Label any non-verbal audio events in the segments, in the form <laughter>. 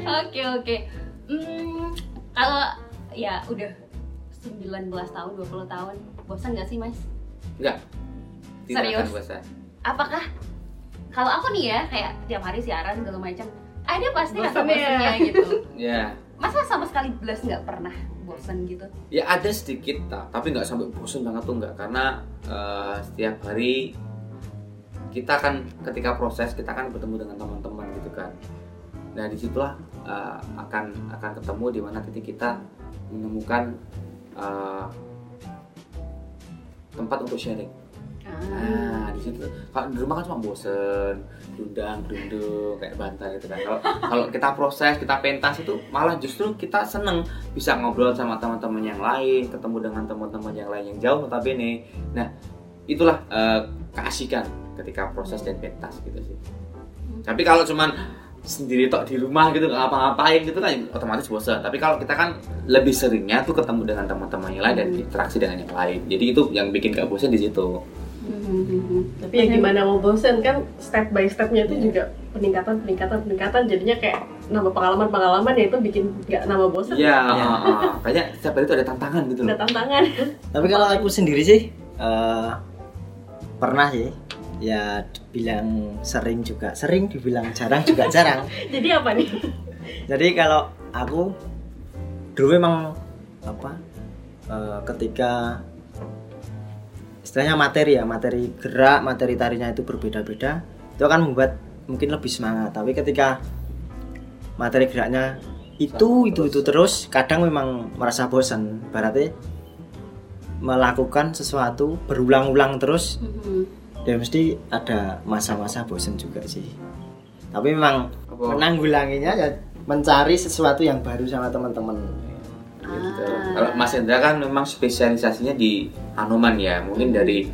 Oke oke. Hmm, kalau ya udah 19 tahun, 20 tahun, bosan gak sih mas? Enggak. Tidak Serius? akan bosan. Apakah kalau aku nih ya kayak tiap hari siaran segala macam, ada pasti rasa Bosannya. bosannya <laughs> gitu. Ya. Masa sama sekali belas nggak pernah bosan gitu? Ya ada sedikit tak, tapi nggak sampai bosan banget tuh nggak karena eh, setiap hari kita kan ketika proses kita kan bertemu dengan teman-teman gitu kan. Nah di situlah eh, akan akan ketemu di mana titik kita menemukan eh, tempat untuk sharing. Nah, di situ kalau di rumah kan cuma bosen, dundang, dundung, kayak bantai gitu kan. Kalau kalau kita proses, kita pentas itu malah justru kita seneng bisa ngobrol sama teman-teman yang lain, ketemu dengan teman-teman yang lain yang jauh notabene. Nah, itulah eh, keasikan ketika proses dan pentas gitu sih. Tapi kalau cuman sendiri tok di rumah gitu nggak ngapa-ngapain gitu kan otomatis bosan. Tapi kalau kita kan lebih seringnya tuh ketemu dengan teman-teman yang lain dan interaksi dengan yang lain. Jadi itu yang bikin gak bosan di situ. Tapi ya gimana mau bosen kan step by stepnya itu juga peningkatan peningkatan peningkatan jadinya kayak nambah pengalaman pengalaman ya itu bikin nggak nambah bosen. Iya, Ya. ah. kayaknya setiap hari itu ada tantangan gitu Ada loh. tantangan. Tapi kalau aku sendiri sih eh, pernah sih ya bilang sering juga sering dibilang jarang juga jarang. <laughs> Jadi apa nih? jadi kalau aku dulu memang apa eh, ketika istilahnya materi ya materi gerak materi tarinya itu berbeda-beda itu akan membuat mungkin lebih semangat. Tapi ketika materi geraknya itu itu itu terus kadang memang merasa bosan berarti melakukan sesuatu berulang-ulang terus ya mesti ada masa-masa bosan juga sih tapi memang Apa? menanggulanginya ya mencari sesuatu yang baru sama teman-teman Gitu. Ah. Kalau Mas Hendra kan memang spesialisasinya di Hanuman ya, mungkin dari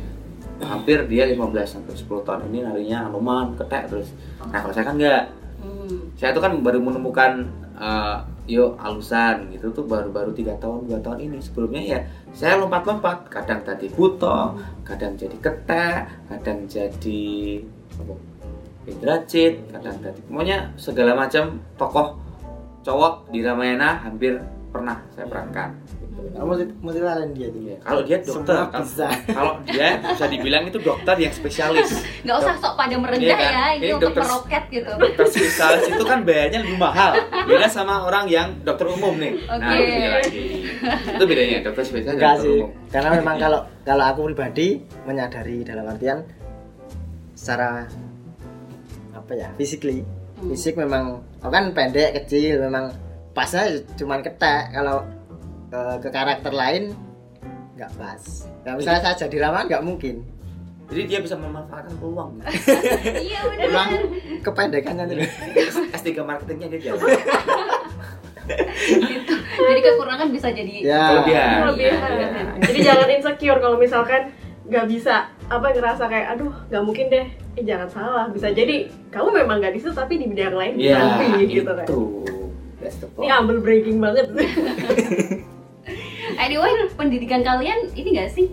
hampir dia 15 sampai 10 tahun ini larinya Hanuman, ketek terus. Nah kalau saya kan enggak, Hmm. saya tuh kan baru menemukan eh, yuk alusan gitu. Tuh baru-baru tiga tahun dua tahun ini. Sebelumnya ya saya lompat-lompat. Kadang tadi buto kadang jadi ketek kadang jadi apa? Indrajit kadang tadi pokoknya segala macam tokoh cowok di Ramayana hampir pernah saya perankan gitu. multi talent dia Ya, kalau dia dokter Semua bisa. kalau dia bisa dibilang itu dokter yang spesialis Nggak usah sok pada merendah Iya kan? ya, ini Ini untuk dokter- meroket gitu. dokter spesialis itu kan bayarnya lebih mahal beda sama orang yang dokter umum nih nah Oke. itu beda lagi itu bedanya dokter spesialis dan enggak dokter sih umum karena memang kalau kalau aku pribadi menyadari dalam artian secara apa ya physically Hmm. fisik memang aku kan pendek kecil memang pasnya cuman ketek kalau eh, ke karakter lain nggak pas nggak misalnya saya jadi rawan nggak mungkin jadi dia bisa memanfaatkan peluang <laughs> Iya benar. memang kependekannya <laughs> itu S3 marketingnya dia jalan gitu. Jadi kekurangan bisa jadi ya Kelebihan. Kelebihan. Iya, iya. Jadi jangan insecure kalau misalkan nggak bisa apa ngerasa kayak aduh nggak mungkin deh. Eh jangan salah. Bisa jadi kamu memang nggak di situ tapi di bidang lain bisa Iya, lebih gitu kan. That's the Ini point. humble breaking banget. <laughs> Anyway, pendidikan kalian ini gak sih?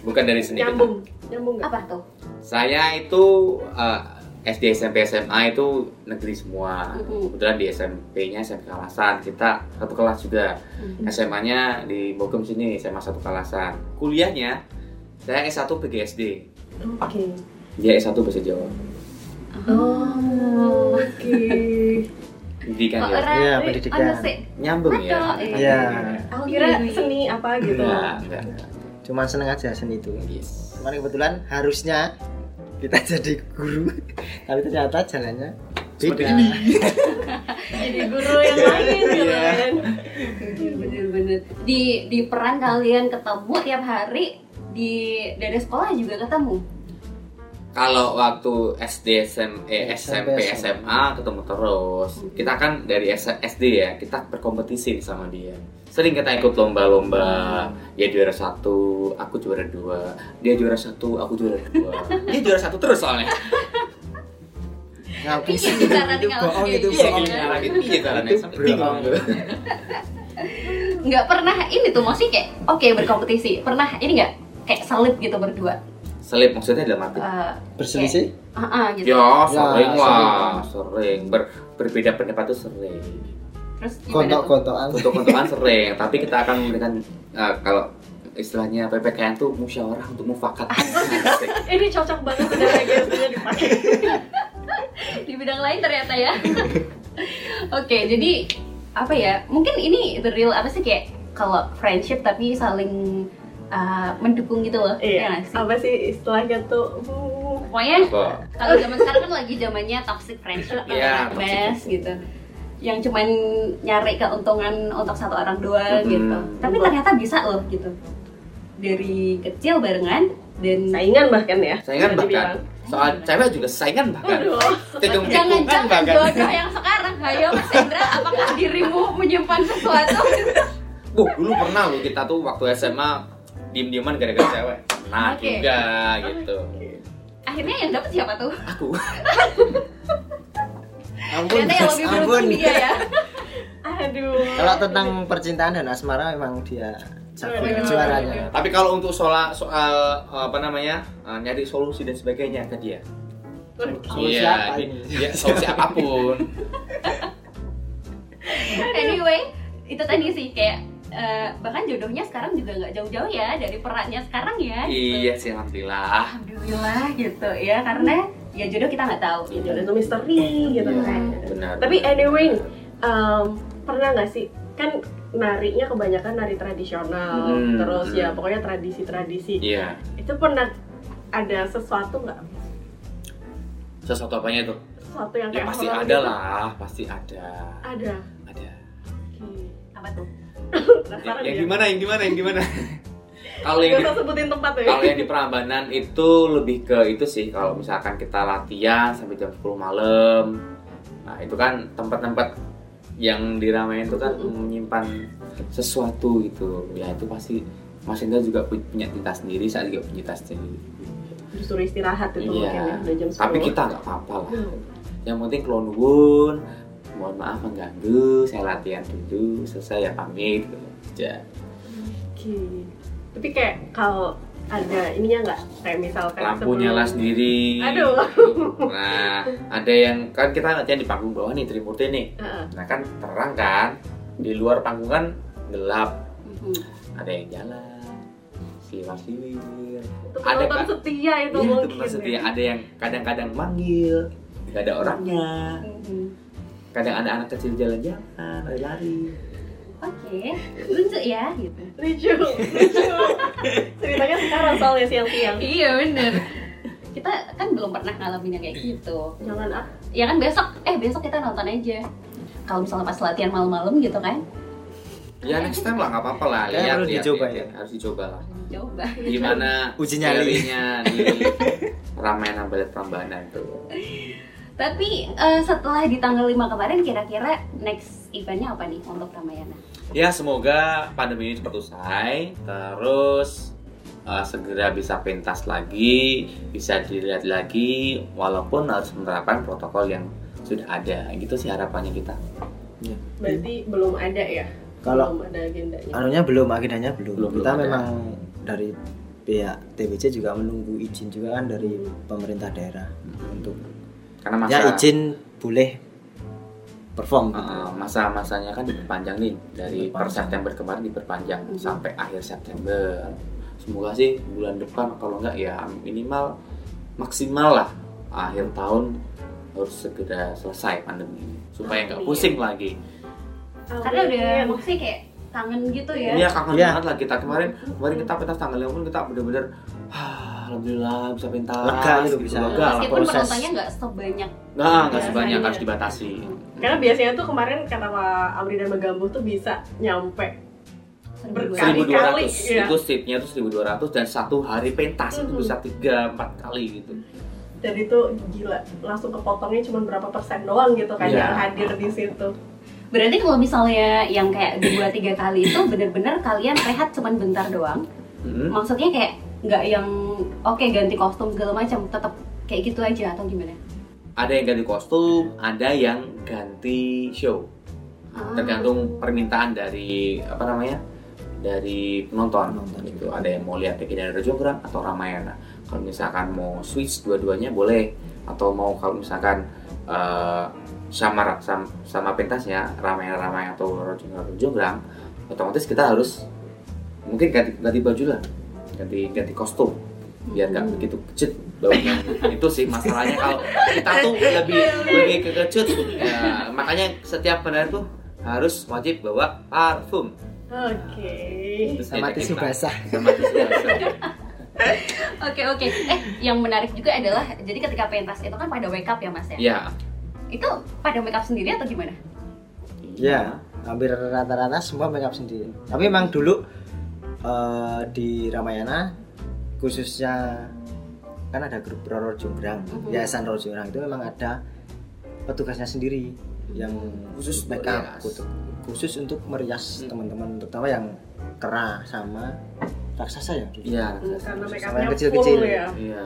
bukan dari seni nyambung, nyambung nggak? Apa tuh? saya itu eh, SD SMP SMA itu negeri semua kebetulan di SMP-nya SMP Kalasan kita satu kelas juga. SMA-nya di Bogem sini SMA satu Kalasan kuliahnya saya S1 PGSD Oke. dia S1 bahasa Jawa Oh, oke. <laughs> pendidikan Oh, ya. Iya, pendidikan. nyambung ya Betul, Iya. Aku kira seni apa gitu. enggak enggak cuman seneng aja seni itu yes cuman kebetulan harusnya kita jadi guru tapi ternyata jalannya Seperti beda <laughs> Jadi guru yang lain gitu Iya. kan. Bener-bener. Di di peran kalian ketemu tiap hari di dari sekolah juga ketemu. Kalau waktu SD SM, eh, SMP SMP, SMA ketemu terus. Kita kan dari SD ya kita berkompetisi sama dia. Sering kita ikut lomba-lomba. Dia juara satu aku juara dua. Dia juara satu aku juara dua. <laughs> Dia juara satu terus soalnya. Cara itu bohong itu bohong Iya, caranya. Sampai bingung. Nggak pernah ini tuh masih kayak oke berkompetisi. Pernah ini nggak? Kayak salib gitu berdua. Selip maksudnya dalam arti Eh, berselisih ah, ah, gitu. ya sering Ya, lah sering Ber- berbeda pendapat tuh sering Terus gimana tuh? gontok-gontokan untuk kontokan <laughs> sering tapi kita akan memberikan eh, kalau istilahnya PPKN tuh musyawarah untuk mufakat. <laughs> Ini cocok banget udah regensinya dipakai. <laughs> di bidang lain ternyata ya. Oke, jadi apa ya? Mungkin ini the real apa sih kayak kalau friendship tapi saling uh, mendukung gitu loh. ya Iya. nggak sih? Apa sih istilahnya tuh? hmm, Pokoknya kalau zaman sekarang kan lagi zamannya toxic friendship yeah, toxic best gitu. Yang cuman nyari keuntungan untuk satu orang doang Mhm. gitu. Tapi ternyata bisa loh gitu. Dari kecil barengan dan Saingan bahkan ya. saingan bahkan dibilang. soal cewek juga saingan bahkan Jangan-jangan bahkan jodoh yang sekarang Hayo Mas Hendra apakah dirimu menyimpan sesuatu? <laughs> Bu, dulu pernah loh kita tuh waktu SMA diem-dieman gara-gara cewek nah Oke. juga gitu Akhirnya yang dapat siapa tuh? aku <laughs> ampun Ternyata yang lebih ampun beruntung dia ya. <laughs> Aduh. kalau tentang percintaan dan asmara memang dia juaranya tapi kalau untuk soal soal apa namanya eh, nyari solusi dan sebagainya ke dia Solusi Iya, apa ini? ya, solusi <laughs> apa pun Anyway, itu tadi sih kayak eh, bahkan jodohnya sekarang juga nggak jauh-jauh ya dari perannya sekarang ya. gitu. iya sih alhamdulillah Alhamdulillah gitu ya karena ya jodoh kita nggak tahu gitu. Jodoh itu misteri gitu Iya. kan. benar Tapi anyway, um, pernah nggak sih kan narinya kebanyakan nari tradisional, Hmm, terus ya hmm. pokoknya tradisi-tradisi. iya Itu pernah ada sesuatu nggak? sesuatu apanya tuh Sesuatu yang ya pasti ada gitu? lah pasti ada Ada. ada Oke. Apa tuh? Penasaran yang ya? gimana yang gimana yang gimana <laughs> kalau yang di, sebutin tempat ya. kalau yang di Prambanan itu lebih ke itu sih kalau misalkan kita latihan sampai jam 10 malam nah itu kan tempat-tempat yang diramein itu kan menyimpan sesuatu gitu ya itu pasti Mas Indra juga punya cerita sendiri saya juga punya cerita sendiri Disuruh istirahat itu mungkin ya, iya udah jam 10. tapi kita nggak apa-apa lah Hmm. yang penting kalau nuwun mohon maaf mengganggu saya latihan dulu selesai ya pamit gitu aja Oke. Tapi kayak kalau ada ininya nggak? Kayak misalkan lampu sebelum- nyala sendiri Aduh. nah ada yang kan kita latihan di panggung bawah nih Trimurti nih Heeh. nah kan terang kan di luar panggung kan gelap Mhm. ada yang jalan siwir Itu Ada kan? setia itu iya mungkin. itu maksudnya ya. ada yang kadang-kadang manggil nggak ada orangnya Mhm. Kadang ada anak kecil jalan-jalan lari-lari Oke, lucu ya gitu. Lucu. Lucu. Ceritanya sekarang soalnya siang-siang. Iya bener. Kita kan belum pernah ngalamin yang kayak gitu. Jangan ah. Ya kan besok, eh besok kita nonton aja. Kalau misalnya pas latihan malam-malam gitu kan, ya next time lah nggak apa-apa lah lihat harus lihat, dicoba lihat, ya. harus dicoba lah coba. gimana Uji nyali. teorinya di <laughs> Ramayana Balet Prambanan itu Tapi eh, setelah di tanggal 5 kemarin kira-kira next eventnya apa nih untuk Ramayana? ya semoga pandemi ini cepat usai terus uh, segera bisa pentas lagi bisa dilihat lagi walaupun harus menerapkan protokol yang sudah ada gitu sih harapannya kita Berarti belum ada ya? Kalau- belum ada agendanya. anunya belum agendanya belum, Belum, kita belum ada. memang dari pihak TBC juga menunggu izin juga kan dari pemerintah daerah untuk karena masa ya izin boleh perform gitu. uh, masa-masanya kan diperpanjang nih dari per. September kemarin diperpanjang Mhm. sampai akhir September semoga sih bulan depan kalau enggak ya minimal maksimal lah akhir tahun harus segera selesai pandemi ini supaya nggak pusing lagi Karena udah maksudnya kayak kangen gitu ya. Iya kangen Iya. banget lah kita kemarin kemarin kita pentas tanggal 50 kita bener-bener "Ah, alhamdulillah bisa pentas Lega gitu, bisa. lega lah Meskipun proses penontonnya nggak sebanyak nah nggak Biasanya. sebanyak harus dibatasi Karena biasanya tuh kemarin kata Pak Amri dan Megambo tuh bisa nyampe Berkali. 1200 iya. itu seatnya tuh 1200 dan satu hari pentas itu Mhm. bisa tiga empat kali gitu dan itu gila langsung kepotongnya cuma berapa persen doang gitu kan Iya. yang hadir di situ. Berarti kalau misalnya yang kayak dua tiga kali itu bener-bener kalian rehat cuman bentar doang. Mhm. Maksudnya kayak nggak yang oke ganti kostum segala macam, tetap kayak gitu aja atau gimana? ada yang ganti kostum ada yang ganti show. Ah. tergantung permintaan dari apa namanya dari penonton, Penonton. Gitu. Ada yang mau lihat Eki dan Rajogram atau Ramayana kalau misalkan mau switch dua-duanya boleh. Atau mau kalau misalkan eh, sama sama, sama pentasnya ramai-ramai atau jonggrang otomatis kita harus mungkin ganti, ganti baju lah. Ganti ganti kostum biar nggak begitu kecut baunya itu sih masalahnya kalau kita tuh lebih lebih kekecut ya, makanya setiap penari tuh harus wajib bawa parfum Oke. Itu sama tisu basah sama tisu basah <laughs> Oke oke. Eh yang menarik juga adalah jadi ketika pentas itu kan pada wake up ya mas ya. ya Itu pada make up sendiri atau gimana? ya hampir rata-rata semua make up sendiri tapi memang dulu eh, di Ramayana khususnya kan ada grup Roro Jonggrang Mhm. yayasan Roro Jonggrang itu memang ada petugasnya sendiri yang Khusus make untuk up merias. khusus, untuk merias Hmm. teman-teman terutama yang kera sama raksasa ya iya Karena make Sama upnya yang kecil-kecil. ya. iya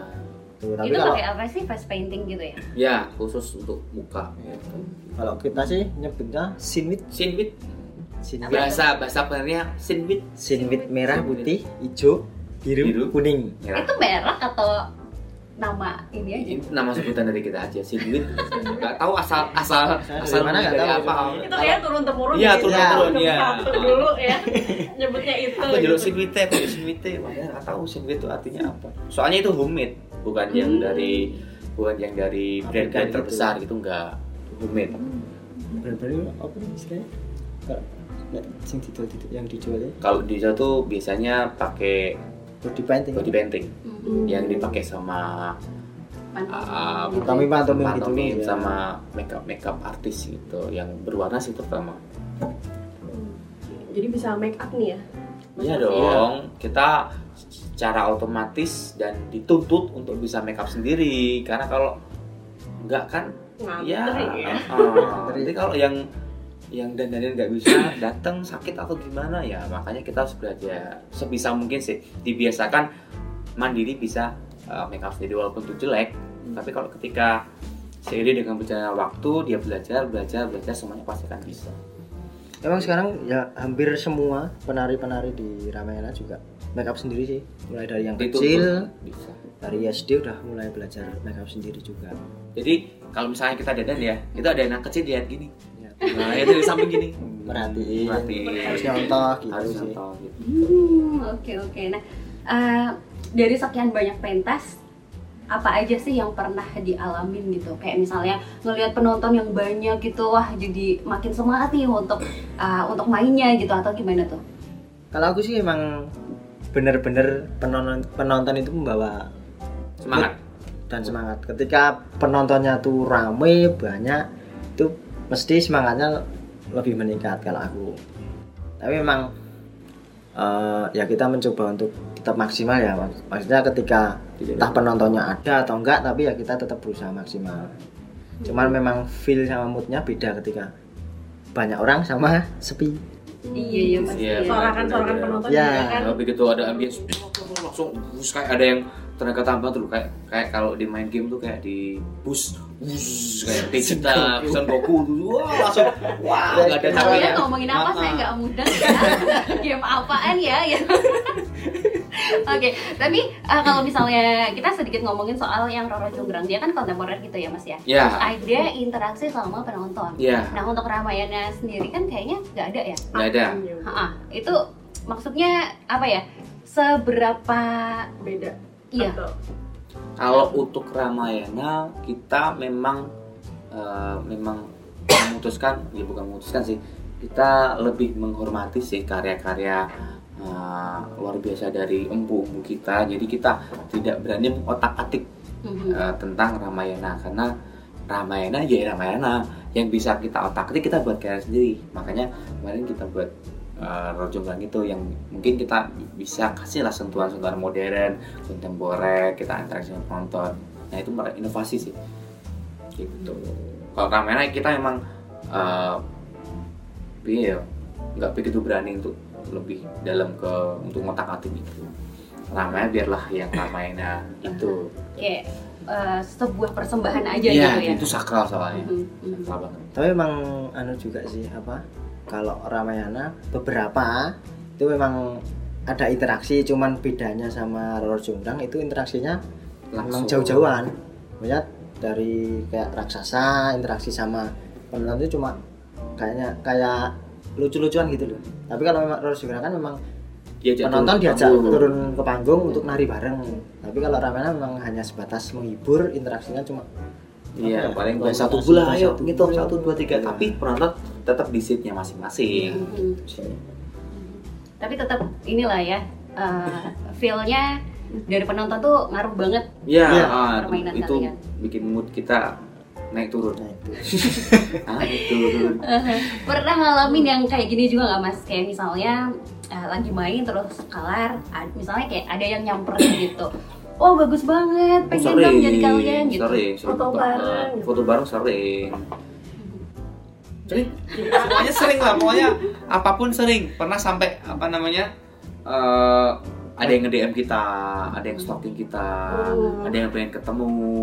Tuh, tapi itu kalau pakai apa sih face painting gitu ya? ya khusus untuk muka gitu. kalau kita sih nyebutnya sinwit sinwit sinwit bahasa bahasa penarinya sinwit sinwit merah putih hijau biru, Biru. kuning merah Itu merek atau nama ini aja? nama sebutan dari kita aja sinwit <laughs> nggak tahu asal asal asal mana nggak tahu. apa Itu kayak turun temurun Iya, gitu. turun-temurun, Udah iya. satu dulu ya. Nyebutnya itu. aku jeluk gitu. sinwite aku jeluk sinwite makanya nggak tahu sinwit itu artinya apa soalnya itu homemade bukan yang Hmm. dari bukan yang dari brand-brand gitu. terbesar gitu nggak homemade apa istilahnya kalau nek sing dijual yang dijual ya kalau di sana tuh biasanya pakai body painting body painting Hmm. yang dipakai sama Pantomim gitu. Pantomim gitu ya. sama makeup makeup artis gitu yang berwarna sih terutama Jadi bisa make up nih ya. iya Iya. dong kita secara otomatis dan dituntut untuk bisa makeup sendiri karena kalau enggak kan ya, Ngantri ya. ah, jadi kalau yang yang dandanin nggak bisa datang sakit atau gimana ya makanya kita harus belajar sebisa mungkin sih dibiasakan mandiri bisa uh, make up sendiri walaupun itu jelek tapi kalau ketika seiring dengan berjalannya waktu dia belajar belajar belajar semuanya pasti akan bisa Emang sekarang ya hampir semua penari-penari di Ramayana juga make up sendiri sih. Mulai dari yang Dituntut kecil, bisa dari SD udah mulai belajar make up sendiri juga. jadi kalau misalnya kita dandan ya itu ada anak kecil lihat gini. Nah itu di samping gini Merhatiin, Merhatiin. harus nyontoh gitu harus sih. nonton gitu Hmm, oke oke. Nah, eh, dari sekian banyak pentas, apa aja sih yang pernah dialamin gitu? Kayak misalnya ngelihat penonton yang banyak gitu, wah jadi makin semangat nih untuk eh, untuk mainnya gitu atau gimana tuh? Kalau aku sih emang bener-bener penonton penonton itu membawa semangat dan semangat. Ketika penontonnya tuh rame banyak, mesti semangatnya lebih meningkat kalau aku. Tapi memang eh, ya kita mencoba untuk tetap maksimal ya. Mak- Maksudnya ketika entah penontonnya ada atau enggak, tapi ya kita tetap berusaha maksimal. Cuman memang feel sama moodnya beda ketika banyak orang sama sepi. Iya iya pasti. Iya, ya. Sorakan-sorakan Bener-bener. penonton Ya. juga kan. Nah, begitu ada ambience langsung bus kayak ada yang tenaga tambah tuh kayak kayak kalau di main game tuh kayak di bus bus kayak Vegeta, Son Goku tuh wah langsung wah nggak ada Kalian capeknya. ngomongin apa saya nggak mudah ya. <laughs> Game apaan ya? ya. <laughs> Oke, tapi eh, kalau misalnya kita sedikit ngomongin soal yang Roro Jonggrang, dia kan kontemporer gitu ya Mas ya. Ya. Terus ada interaksi sama penonton. Iya, Nah untuk Ramayana sendiri kan kayaknya nggak ada ya. nggak ada. Ha-ha. Itu maksudnya apa ya? Seberapa Beda. iya? Atau Kalau untuk Ramayana kita memang eh, memang memutuskan, ya bukan memutuskan sih, kita lebih menghormati sih karya-karya eh, luar biasa dari empu-empu kita. Jadi kita tidak berani otak-atik Mhm. eh, tentang Ramayana karena Ramayana ya Ramayana yang bisa kita otak atik kita buat karya sendiri. Makanya kemarin kita buat uh, Rojonggang itu yang mungkin kita bisa kasih lah sentuhan-sentuhan modern, kontemporer, kita interaksi dengan penonton. Nah itu inovasi sih. Gitu. Kalau Ramayana kita memang uh, iya nggak begitu berani untuk lebih dalam ke untuk ngotak atik itu. Ramayana biarlah yang Ramayana itu. Kayak eh, sebuah persembahan aja Iya, gitu ya. itu sakral soalnya. Mhm, mhm. Sakral banget. Tapi memang anu juga sih apa? Kalau Ramayana beberapa itu memang ada interaksi cuman bedanya sama roller jonggrang itu interaksinya memang Langsung. jauh-jauhan Maksudnya dari kayak raksasa interaksi sama penonton itu cuma kayaknya kayak lucu-lucuan gitu loh tapi kalau memang jonggrang kan memang Diajak penonton turun diajak panggung. turun ke panggung untuk nari bareng tapi kalau ramena memang hanya sebatas menghibur interaksinya cuma Iya, ya, paling komunikasi, satu bola, ayo ngitung bola. satu dua tiga. Iya. Tapi penonton tetap di seatnya masing-masing. Mhm. Tapi tetap inilah ya, uh, feel-nya dari penonton tuh ngaruh banget. Iya, Iya. ah, Permainan itu kalian. bikin mood kita naik turun. nah itu Naik turun. <laughs> Pernah ngalamin yang kayak gini juga nggak mas? Kayak misalnya uh, lagi main terus kelar, ad- misalnya kayak ada yang nyamperin <coughs> gitu. Oh bagus banget, pengen dong jadi kalian gitu. Sering, sering Foto bareng. Foto bareng sering. Sering, semuanya sering lah, pokoknya apa pun sering. Pernah sampai apa namanya? eh, ada yang nge-DM kita, ada yang stalking kita, Oh. ada yang pengen ketemu,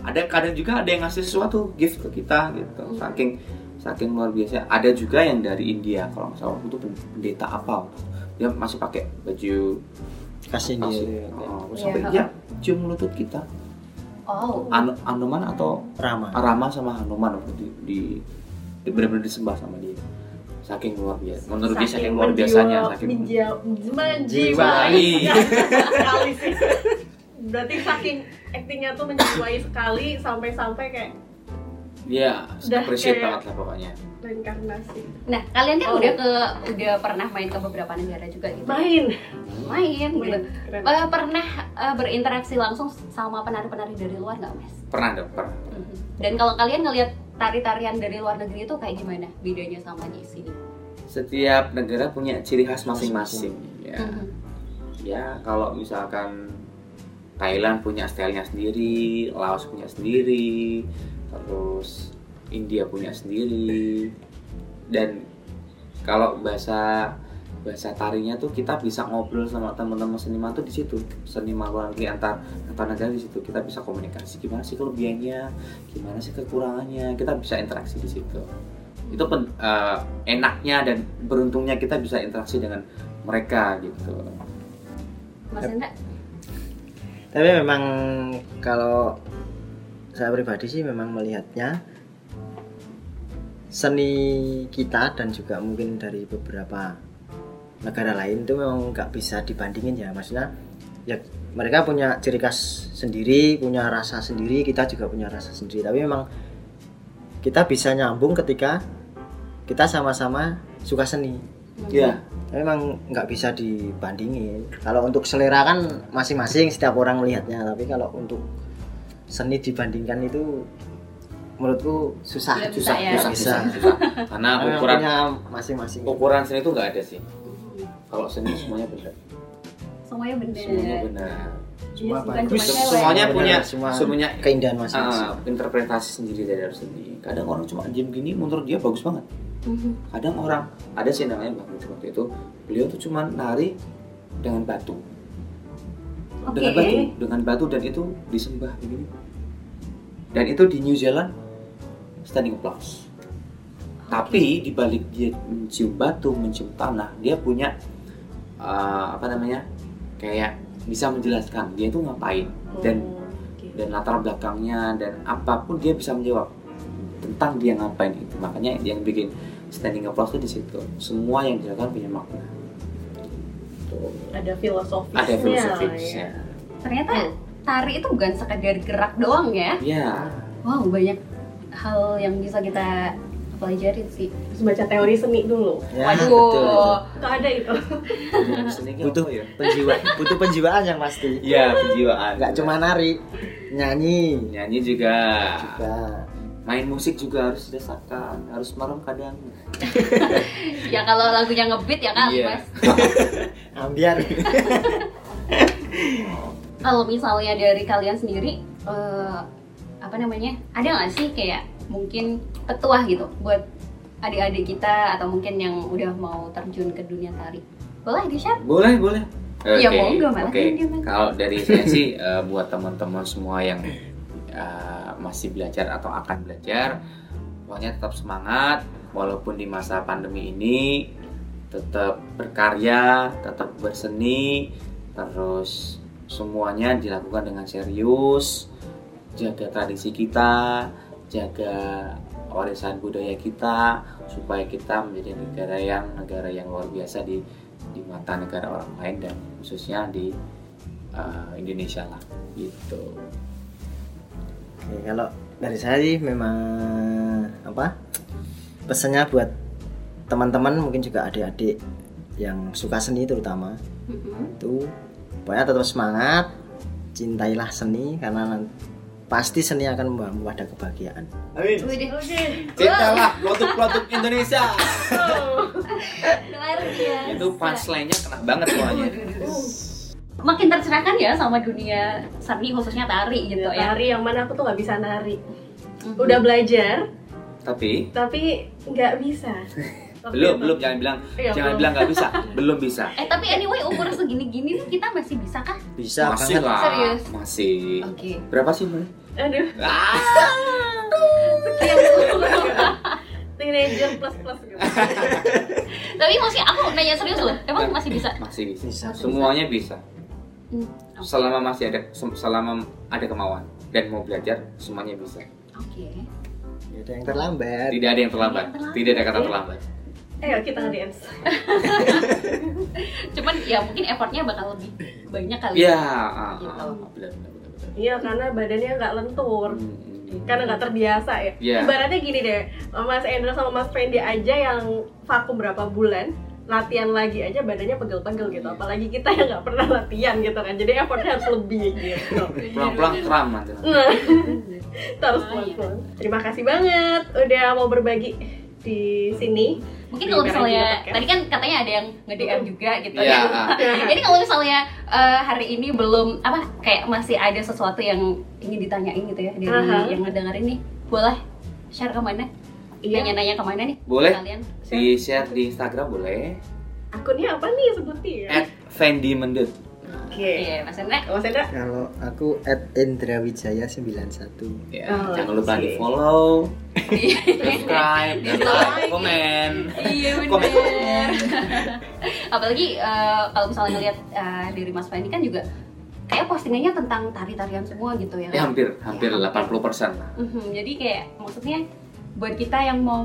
ada kadang juga ada yang ngasih sesuatu gift ke kita gitu. Saking saking luar biasa. Ada juga yang dari India kalau nggak salah itu pendeta apa? Dia masih pakai baju kasih dia oh, terus Iya. sampai dia cium lutut kita. Oh, Anu, Anuman atau Rama Rama sama Hanuman waktu di, di, di benar-benar disembah sama dia saking luar biasa menurut dia saking luar biasanya saking menjiwa, menjiwai sekali <laughs> sih berarti saking aktingnya tuh menjiwai sekali sampai-sampai kayak Udah appreciate banget lah pokoknya reinkarnasi nah kalian kan Oh. udah ke udah pernah main ke beberapa negara juga gitu. main Main gitu. main keren Eh, pernah eh, berinteraksi langsung sama penari-penari dari luar nggak mas? pernah dong pernah Mhm. Dan kalau kalian ngelihat tari-tarian dari luar negeri itu kayak gimana bedanya sama di sini? setiap negara punya ciri khas masing-masing ya Mhm. ya kalau misalkan Thailand punya stylenya sendiri Laos punya sendiri terus India punya sendiri dan kalau bahasa bahasa tarinya tuh kita bisa ngobrol sama teman-teman seniman tuh di situ. Seniman luar negeri antar antar negara di situ kita bisa komunikasi. Gimana sih kelebihannya? Gimana sih kekurangannya? Kita bisa interaksi di situ. Itu pen- eh, enaknya dan beruntungnya kita bisa interaksi dengan mereka gitu. Mas Hendra? tapi memang kalau saya pribadi sih memang melihatnya seni kita dan juga mungkin dari beberapa negara lain itu memang nggak bisa dibandingin ya. Maksudnya ya mereka punya ciri khas sendiri punya rasa sendiri kita juga punya rasa sendiri. Tapi memang kita bisa nyambung ketika kita sama-sama suka seni. Ya tapi memang nggak bisa dibandingin. Kalau untuk selera kan masing-masing setiap orang melihatnya. Tapi kalau untuk seni dibandingkan itu menurutku susah. Susah ya. susah, Bisa. susah, susah. karena ukuran masing-masing. ukuran seni itu nggak ada sih kalau seni semuanya benar Semuanya bener. semuanya benar Yes, bagus. cuma cewek. semuanya Benar, punya semua semuanya keindahan masing-masing ah, interpretasi sendiri dari seni kadang orang cuma diam gini menurut dia bagus banget Mhm. kadang orang ada sih namanya Mbak Putri waktu itu beliau tuh cuma nari dengan batu Oke. dengan batu dengan batu dan itu disembah begini dan itu di New Zealand standing applause tapi di balik dia mencium batu mencium tanah dia punya uh, apa namanya kayak bisa menjelaskan dia itu ngapain dan Oh, oke. dan latar belakangnya dan apa pun dia bisa menjawab tentang dia ngapain itu makanya yang bikin standing applause itu di situ semua yang dilakukan punya makna Tuh. ada filosofisnya ada lah filosofisnya ya. Ternyata tari itu bukan sekedar gerak doang ya. ya Wow, banyak hal yang bisa kita pelajari sih. terus baca teori seni dulu ya, Waduh. betul, nggak ada itu seni Butuh. ya penjiwa butuh penjiwaan yang pasti Iya, kejiwaan nggak cuma nari nyanyi nyanyi juga juga main musik juga harus dirasakan harus merem kadang <laughs> Ya kalau lagunya ngebeat ya kali Iya. mas. <laughs> ambiar Kalau misalnya dari kalian sendiri, eh, apa namanya, ada nggak sih kayak mungkin petuah gitu buat adik-adik kita atau mungkin yang udah mau terjun ke dunia tari? Boleh di share? boleh boleh Iya, Oke, monggo, malah oke. kan dia, Mas. kalau dari saya sih <laughs> eh, buat teman-teman semua yang eh, masih belajar atau akan belajar pokoknya tetap semangat walaupun di masa pandemi ini tetap berkarya tetap berseni terus semuanya dilakukan dengan serius jaga tradisi kita jaga warisan budaya kita supaya kita menjadi negara yang negara yang luar biasa di di mata negara orang lain dan khususnya di uh, Indonesia lah gitu Oke, kalau dari saya sih memang apa pesannya buat teman-teman mungkin juga adik-adik yang suka seni terutama Mm-mm. itu pokoknya tetap semangat cintailah seni karena pasti seni akan membawa ada kebahagiaan Amin cintalah produk-produk Indonesia Luar biasa. itu punchline-nya kena banget semuanya Makin tercerahkan ya sama dunia seni khususnya tari gitu ya. Nari yang mana aku tuh nggak bisa nari. Mhm. Udah belajar, tapi tapi nggak bisa. <laughs> Belum belum jangan bilang Iya, jangan belum. bilang nggak bisa belum bisa <laughs> Eh tapi anyway umur segini-gini kita masih bisa kah? bisa masih banget lah Serius? masih Oke. berapa sih Mbak? Aduh, <laughs> Ah, <laughs> teenager plus plus gitu. Tapi masih aku nanya serius loh. Emang masih bisa? masih bisa Bisa. semuanya bisa Hmm, selama masih ada selama ada kemauan dan mau belajar semuanya bisa Oke. Tidak ada yang terlambat tidak ada yang terlambat Tidak ada yang tidak ada kata terlambat Ayo kita nge-dance. <laughs> Cuman ya mungkin effortnya bakal lebih banyak kali. Iya, ah, Gitu. ah, ah, benar benar benar. benar. Iya, karena badannya nggak lentur. Hmm, hmm. Karena nggak terbiasa ya. Iya. Ibaratnya gini deh, Mas Endra sama Mas Fendi aja yang vakum berapa bulan, latihan lagi aja badannya pegel-pegel gitu. Apalagi kita yang nggak pernah latihan gitu kan. Jadi effortnya harus lebih gitu. <laughs> Pulang-pulang kram nanti. Nah, <laughs> kita harus pelan-pelan. Terima kasih banget udah mau berbagi di sini. Mungkin kalau misalnya tadi kan katanya ada yang nge-DM juga gitu <laughs> ya. Ini kalau misalnya eh, hari ini belum apa kayak masih ada sesuatu yang ingin ditanyain gitu ya dari Aha. yang ngedengerin nih, boleh share ke mana? Iya. Nanya-nanya ke mana nih? Boleh. Kalian? Di share di Instagram boleh. Akunnya apa nih sebutin? At Fendi Mendut. Oke. Iya, Mas Hendra. Mas Endra? kalau aku at Endrawijaya 91 Ya, Oh, jangan lupa di follow, subscribe, dan like, komen. Iya Komen. bener. Apalagi eh, kalau misalnya ngeliat eh, dari Mas Fendi kan juga kayak postingannya tentang tari-tarian semua gitu ya. Ya, hampir hampir 80% lah. Mhm, jadi kayak maksudnya buat kita yang mau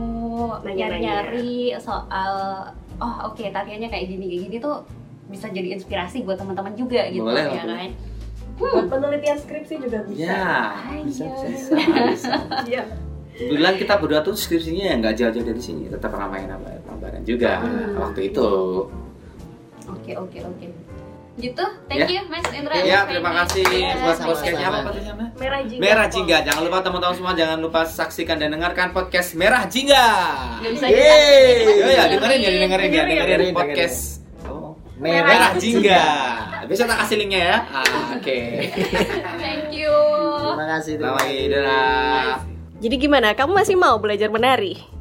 nyari-nyari soal oh oke tariannya kayak gini kayak gini tuh bisa jadi inspirasi buat teman-teman juga gitu Boleh, ya boleh. kan. Buat penelitian skripsi juga bisa. Ya, Ayo. bisa <laughs> bisa. bisa. Iya. Kebetulan kita berdua tuh skripsinya ya nggak jauh-jauh dari sini, tetap ramai ramai juga Hmm. waktu itu. Oke oke oke. Gitu, thank Ya. you Mas Indra. Ya, terima kasih Ya, buat podcastnya apa podcastnya? Merah jingga. Merah Jingga. Jangan lupa teman-teman semua jangan lupa saksikan dan dengarkan podcast Merah Jingga. Bisa Yeay. Ya ya dengerin ya dengerin ya Dengerin, dengerin dengerin, podcast Merah Merah Jingga. Bisa tak kasih linknya ya? Ah, Oke. Thank you. terima kasih terima Selamat kasih. dadah. Jadi gimana? Kamu masih mau belajar menari?